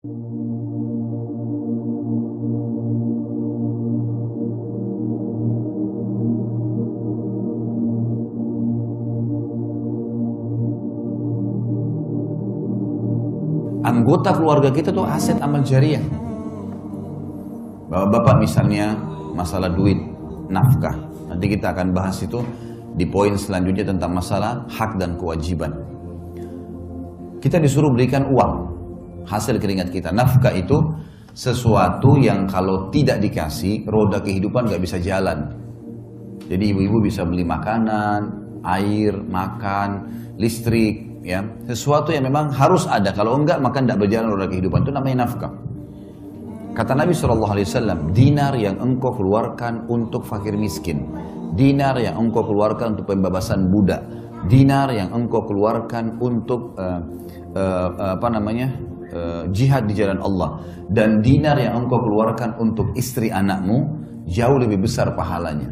Anggota keluarga kita tuh aset amal jariah. Bapak-bapak misalnya masalah duit, nafkah. Nanti kita akan bahas itu di poin selanjutnya tentang masalah hak dan kewajiban. Kita disuruh berikan uang, hasil keringat kita. Nafkah itu sesuatu yang kalau tidak dikasih, roda kehidupan gak bisa jalan. Jadi ibu-ibu bisa beli makanan, air, makan, listrik, ya sesuatu yang memang harus ada kalau enggak maka tidak berjalan roda kehidupan itu namanya nafkah kata Nabi saw dinar yang engkau keluarkan untuk fakir miskin dinar yang engkau keluarkan untuk pembebasan budak dinar yang engkau keluarkan untuk uh, uh, apa namanya uh, jihad di jalan Allah dan dinar yang engkau keluarkan untuk istri anakmu jauh lebih besar pahalanya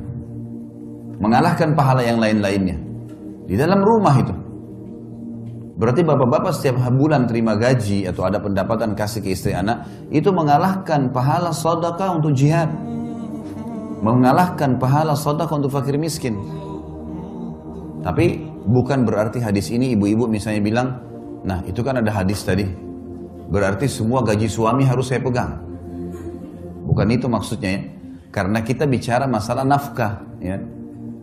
mengalahkan pahala yang lain-lainnya di dalam rumah itu Berarti bapak-bapak setiap bulan terima gaji atau ada pendapatan kasih ke istri anak, itu mengalahkan pahala sodaka untuk jihad. Mengalahkan pahala sodaka untuk fakir miskin. Tapi bukan berarti hadis ini ibu-ibu misalnya bilang, nah itu kan ada hadis tadi. Berarti semua gaji suami harus saya pegang. Bukan itu maksudnya ya. Karena kita bicara masalah nafkah. Ya.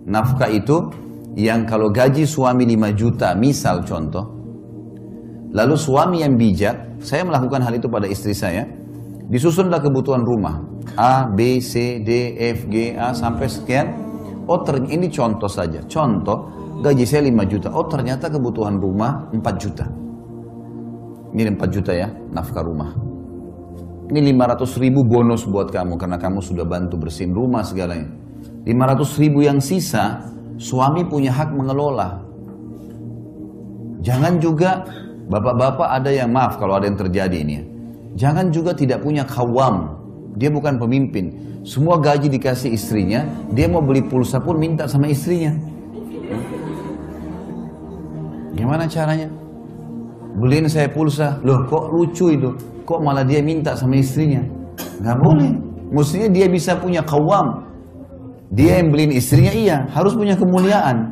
Nafkah itu yang kalau gaji suami 5 juta, misal contoh, Lalu suami yang bijak, saya melakukan hal itu pada istri saya, disusunlah kebutuhan rumah. A, B, C, D, F, G, A sampai sekian. Oh ternyata ini contoh saja. Contoh, gaji saya 5 juta. Oh ternyata kebutuhan rumah 4 juta. Ini 4 juta ya, nafkah rumah. Ini 500 ribu bonus buat kamu karena kamu sudah bantu bersihin rumah segalanya. 500 ribu yang sisa, suami punya hak mengelola. Jangan juga Bapak-bapak ada yang maaf kalau ada yang terjadi ini ya. Jangan juga tidak punya kawam. Dia bukan pemimpin. Semua gaji dikasih istrinya, dia mau beli pulsa pun minta sama istrinya. Gimana caranya? Beliin saya pulsa. Loh kok lucu itu? Kok malah dia minta sama istrinya? Gak boleh. Mestinya dia bisa punya kawam. Dia yang beliin istrinya iya, harus punya kemuliaan.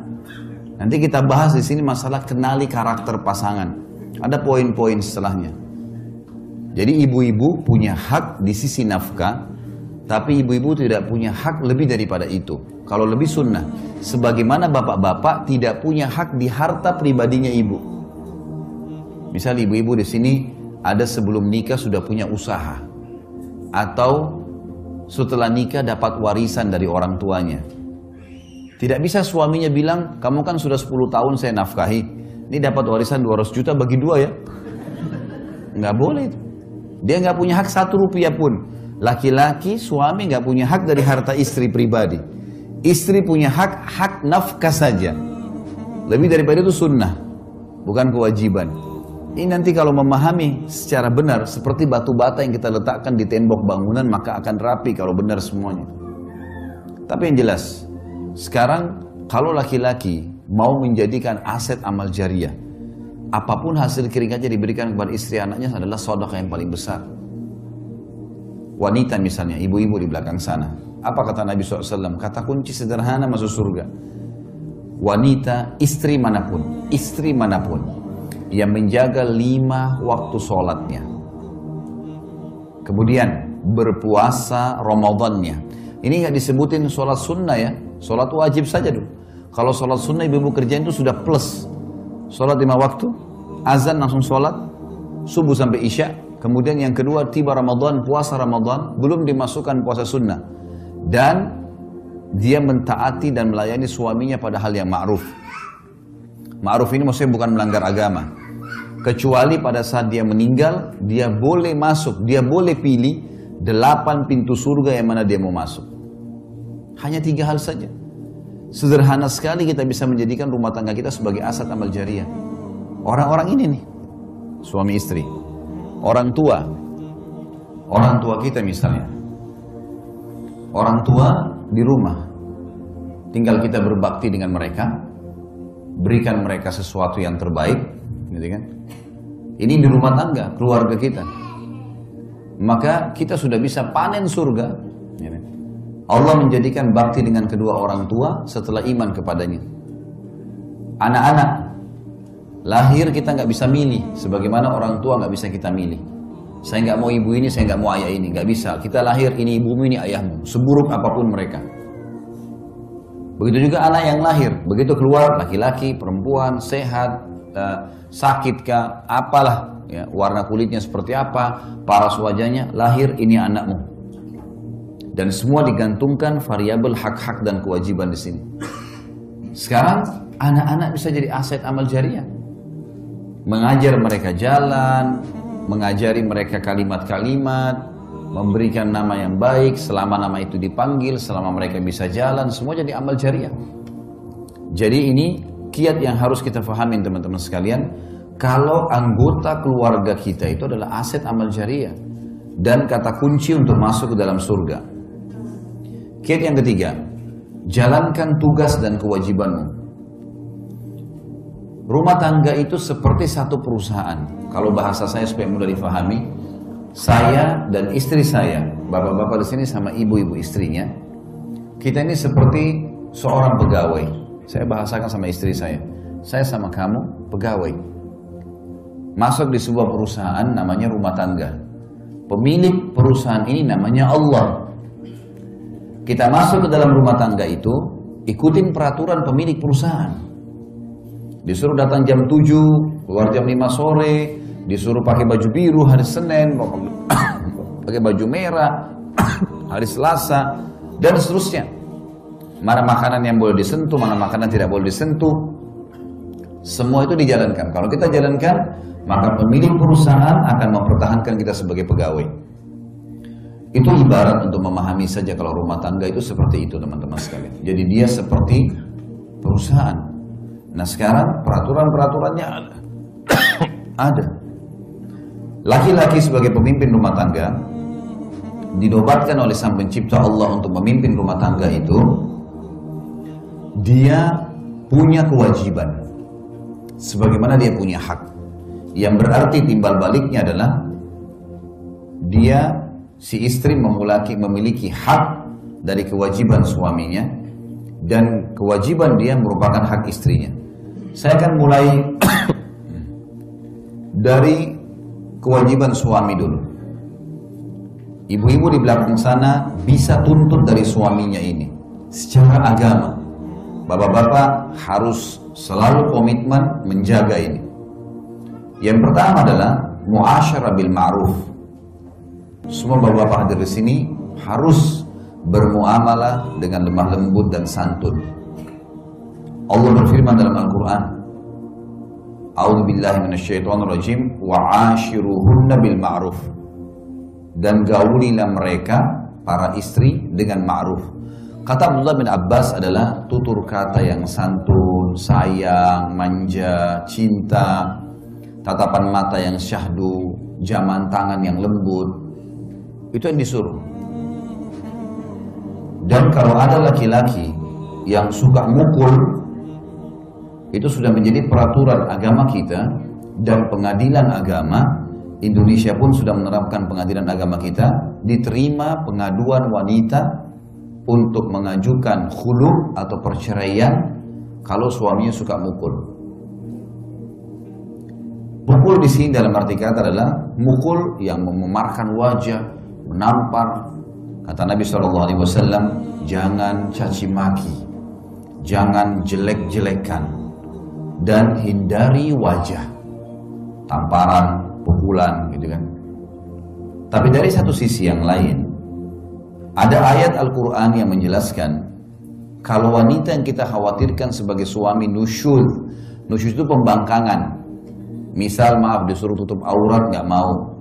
Nanti kita bahas di sini masalah kenali karakter pasangan. Ada poin-poin setelahnya. Jadi ibu-ibu punya hak di sisi nafkah, tapi ibu-ibu tidak punya hak lebih daripada itu. Kalau lebih sunnah, sebagaimana bapak-bapak tidak punya hak di harta pribadinya ibu. Misal ibu-ibu di sini ada sebelum nikah sudah punya usaha, atau setelah nikah dapat warisan dari orang tuanya. Tidak bisa suaminya bilang, kamu kan sudah 10 tahun saya nafkahi, ini dapat warisan 200 juta bagi dua ya. Nggak boleh. Dia nggak punya hak satu rupiah pun. Laki-laki suami nggak punya hak dari harta istri pribadi. Istri punya hak hak nafkah saja. Lebih daripada itu sunnah, bukan kewajiban. Ini nanti kalau memahami secara benar seperti batu bata yang kita letakkan di tembok bangunan maka akan rapi kalau benar semuanya. Tapi yang jelas, sekarang kalau laki-laki mau menjadikan aset amal jariah. Apa pun hasil keringatnya diberikan kepada istri anaknya adalah sodok yang paling besar. Wanita misalnya, ibu-ibu di belakang sana. Apa kata Nabi SAW? Kata kunci sederhana masuk surga. Wanita, istri mana pun, istri mana pun yang menjaga lima waktu sholatnya. Kemudian berpuasa Ramadannya. Ini nggak disebutin sholat sunnah ya, sholat wajib saja dulu kalau sholat sunnah ibu-ibu kerjain itu sudah plus. Sholat lima waktu, azan langsung sholat, subuh sampai isya. Kemudian yang kedua tiba Ramadan, puasa Ramadan, belum dimasukkan puasa sunnah. Dan dia mentaati dan melayani suaminya pada hal yang ma'ruf. Ma'ruf ini maksudnya bukan melanggar agama. Kecuali pada saat dia meninggal, dia boleh masuk, dia boleh pilih delapan pintu surga yang mana dia mau masuk. Hanya tiga hal saja. Sederhana sekali kita bisa menjadikan rumah tangga kita sebagai aset amal jariah. Orang-orang ini nih, suami istri, orang tua, orang tua kita misalnya, orang tua di rumah, tinggal kita berbakti dengan mereka, berikan mereka sesuatu yang terbaik, gitu kan? Ini di rumah tangga, keluarga kita. maka kita sudah bisa panen surga. Ya kan? Allah menjadikan bakti dengan kedua orang tua setelah iman kepadanya. Anak-anak lahir kita nggak bisa milih, sebagaimana orang tua nggak bisa kita milih. Saya nggak mau ibu ini, saya nggak mau ayah ini, nggak bisa. Kita lahir ini ibumu ini ayahmu, seburuk apa pun mereka. Begitu juga anak yang lahir, begitu keluar laki-laki, perempuan, sehat, uh, sakit kah, apalah, ya, warna kulitnya seperti apa, paras wajahnya, lahir ini anakmu. Dan semua digantungkan variabel hak-hak dan kewajiban di sini. Sekarang anak-anak bisa jadi aset amal jariah. Mengajar mereka jalan, mengajari mereka kalimat-kalimat, memberikan nama yang baik, selama nama itu dipanggil, selama mereka bisa jalan, semua jadi amal jariah. Jadi ini kiat yang harus kita fahami teman-teman sekalian. Kalau anggota keluarga kita itu adalah aset amal jariah dan kata kunci untuk masuk ke dalam surga. Kiat yang ketiga, jalankan tugas dan kewajibanmu. Rumah tangga itu seperti satu perusahaan. Kalau bahasa saya supaya mudah difahami, saya dan istri saya, bapak-bapak di sini sama ibu-ibu istrinya, kita ini seperti seorang pegawai. Saya bahasakan sama istri saya. Saya sama kamu pegawai. Masuk di sebuah perusahaan namanya rumah tangga. Pemilik perusahaan ini namanya Allah. Kita masuk ke dalam rumah tangga itu, ikutin peraturan pemilik perusahaan. Disuruh datang jam 7, keluar jam 5 sore, disuruh pakai baju biru hari Senin, pakai baju merah hari Selasa, dan seterusnya. Mana makanan yang boleh disentuh, mana makanan tidak boleh disentuh. Semua itu dijalankan. Kalau kita jalankan, maka pemilik perusahaan akan mempertahankan kita sebagai pegawai. Itu ibarat untuk memahami saja kalau rumah tangga itu seperti itu teman-teman sekalian. Jadi dia seperti perusahaan. Nah sekarang peraturan-peraturannya ada. ada. Laki-laki sebagai pemimpin rumah tangga dinobatkan oleh sang pencipta Allah untuk memimpin rumah tangga itu dia punya kewajiban. Sebagaimana dia punya hak. Yang berarti timbal baliknya adalah dia si istri memiliki, memiliki hak dari kewajiban suaminya. Dan kewajiban dia merupakan hak istrinya. Saya akan mulai dari kewajiban suami dulu. Ibu-ibu di belakang sana bisa tuntut dari suaminya ini. Secara agama. Bapak-bapak harus selalu komitmen menjaga ini. Yang pertama adalah muasyarah bil ma'ruf. Semua bapak-bapak hadir di sini harus bermuamalah dengan lemah lembut dan santun. Allah berfirman dalam Al-Quran A'udhu billahi minasyaitonir rajim wa ashiruhunna bil ma'ruf dan gaulilah mereka para istri dengan ma'ruf. Kata Abdullah bin Abbas adalah tutur kata yang santun, sayang, manja, cinta, tatapan mata yang syahdu, jaman tangan yang lembut. Itu yang disuruh. Dan kalau ada laki-laki yang suka mukul, itu sudah menjadi peraturan agama kita dan pengadilan agama Indonesia pun sudah menerapkan pengadilan agama kita diterima pengaduan wanita untuk mengajukan khulu atau perceraian kalau suaminya suka mukul. Mukul di sini dalam arti kata adalah mukul yang memarkan wajah, menampar. Kata Nabi SAW, jangan caci maki, jangan jelek-jelekan, dan hindari wajah tamparan, pukulan gitu kan. Tapi dari satu sisi yang lain ada ayat Al-Qur'an yang menjelaskan kalau wanita yang kita khawatirkan sebagai suami nusyud, nusyud itu pembangkangan. Misal maaf disuruh tutup aurat nggak mau.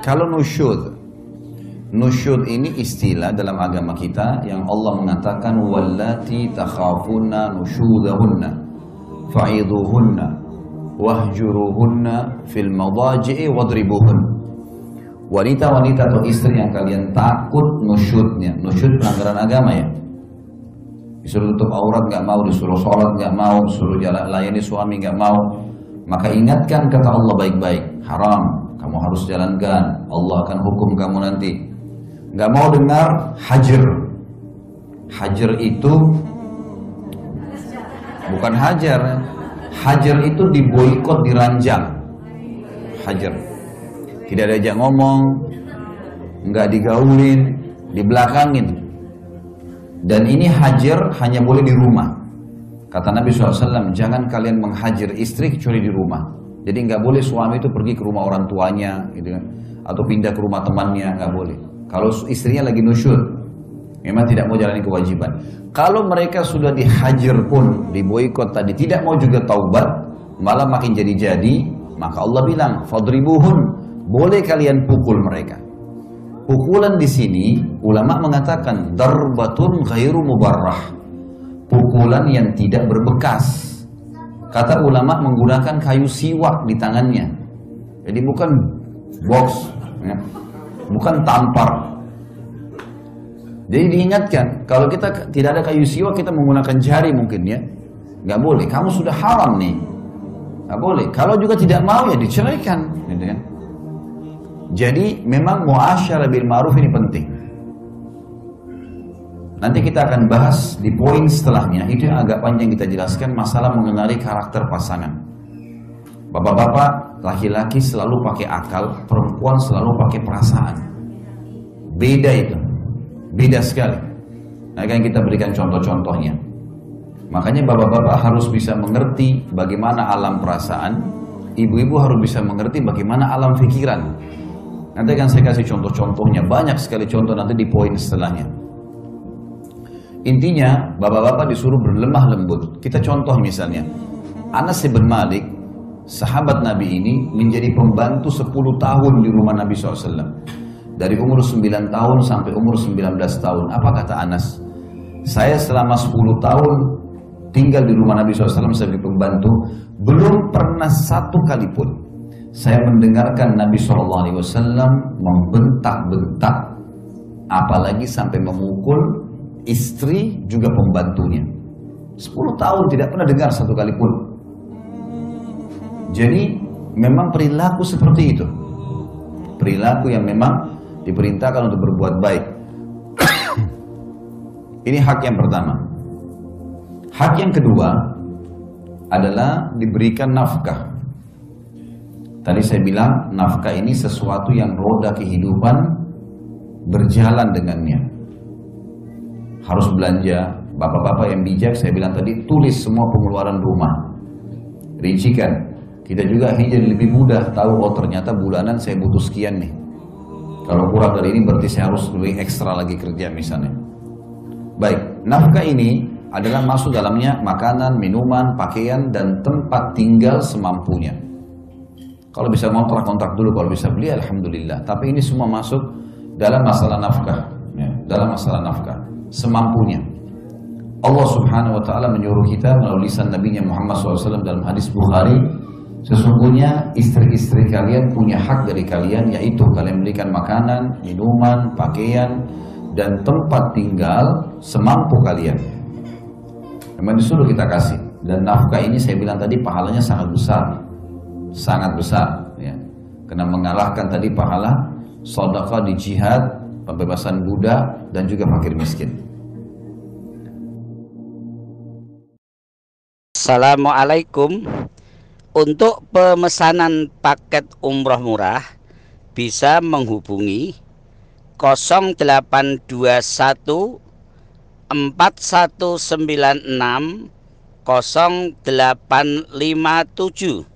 Kalau nusyud, nusyud ini istilah dalam agama kita yang Allah mengatakan wallati takhafuna nusyudahunna fa'iduhunna wahjuruhunna fil madaji'i wadribuhun wanita-wanita atau istri yang kalian takut nusyudnya nusyud pelanggaran agama ya disuruh tutup aurat nggak mau disuruh sholat nggak mau disuruh jalan layani suami nggak mau maka ingatkan kata Allah baik-baik haram kamu harus jalankan. Allah akan hukum kamu nanti. Gak mau dengar hajar. Hajar itu bukan hajar. Hajar itu diboikot, diranjang. Hajar. Tidak ada ajak ngomong, nggak digaulin, dibelakangin. Dan ini hajar hanya boleh di rumah. Kata Nabi SAW, jangan kalian menghajar istri kecuali di rumah. Jadi nggak boleh suami itu pergi ke rumah orang tuanya, gitu kan, atau pindah ke rumah temannya, nggak boleh. Kalau istrinya lagi nusyur, memang tidak mau jalani kewajiban. Kalau mereka sudah dihajar pun, diboikot tadi, tidak mau juga taubat, malah makin jadi-jadi, maka Allah bilang, fadribuhun, boleh kalian pukul mereka. Pukulan di sini ulama mengatakan darbatun ghairu mubarrah. Pukulan yang tidak berbekas. Kata ulama menggunakan kayu siwak di tangannya. Jadi bukan box, ya. bukan tampar. Jadi diingatkan, kalau kita tidak ada kayu siwak kita menggunakan jari mungkin ya, nggak boleh. Kamu sudah haram nih, nggak boleh. Kalau juga tidak mau ya diceraikan, gitu kan? Jadi memang muasyarah bil ma'ruf ini penting. Nanti kita akan bahas di poin setelahnya. Itu yang agak panjang kita jelaskan masalah mengenali karakter pasangan. Bapak-bapak, laki-laki selalu pakai akal, perempuan selalu pakai perasaan. Beda itu. Beda sekali. Nah, akan kita berikan contoh-contohnya. Makanya bapak-bapak harus bisa mengerti bagaimana alam perasaan, ibu-ibu harus bisa mengerti bagaimana alam pikiran. Nanti akan saya kasih contoh-contohnya, banyak sekali contoh nanti di poin setelahnya. Intinya, bapak-bapak disuruh berlemah lembut. Kita contoh misalnya, Anas bin Malik, sahabat Nabi ini menjadi pembantu 10 tahun di rumah Nabi SAW. Dari umur 9 tahun sampai umur 19 tahun. Apa kata Anas? Saya selama 10 tahun tinggal di rumah Nabi SAW sebagai pembantu, belum pernah satu kali pun saya mendengarkan Nabi SAW membentak-bentak, apalagi sampai memukul istri juga pembantunya. 10 tahun tidak pernah dengar satu kali pun. Jadi memang perilaku seperti itu. Perilaku yang memang diperintahkan untuk berbuat baik. Ini hak yang pertama. Hak yang kedua adalah diberikan nafkah. Tadi saya bilang nafkah ini sesuatu yang roda kehidupan berjalan dengannya. Harus belanja. Bapak-bapak yang bijak saya bilang tadi tulis semua pengeluaran rumah. Rincikan. Kita juga jadi lebih mudah tahu oh ternyata bulanan saya butuh sekian nih. Kalau kurang dari ini berarti saya harus lebih ekstra lagi kerja misalnya. Baik, nafkah ini adalah masuk dalamnya makanan, minuman, pakaian, dan tempat tinggal semampunya. Kalau bisa kontrak-kontrak dulu, kalau bisa beli, alhamdulillah. Tapi ini semua masuk dalam masalah nafkah, ya, dalam masalah nafkah, semampunya. Allah Subhanahu Wa Taala menyuruh kita melalui lisan Nabi Muhammad SAW dalam hadis Bukhari, sesungguhnya istri-istri kalian punya hak dari kalian, yaitu kalian berikan makanan, minuman, pakaian, dan tempat tinggal semampu kalian. Memang disuruh kita kasih. Dan nafkah ini saya bilang tadi pahalanya sangat besar. Sangat besar. Ya. Karena mengalahkan tadi pahala sodakah di jihad, pembebasan budak, dan juga fakir miskin. Assalamualaikum Untuk pemesanan paket umroh murah Bisa menghubungi 0821 4196 0857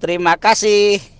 Terima kasih.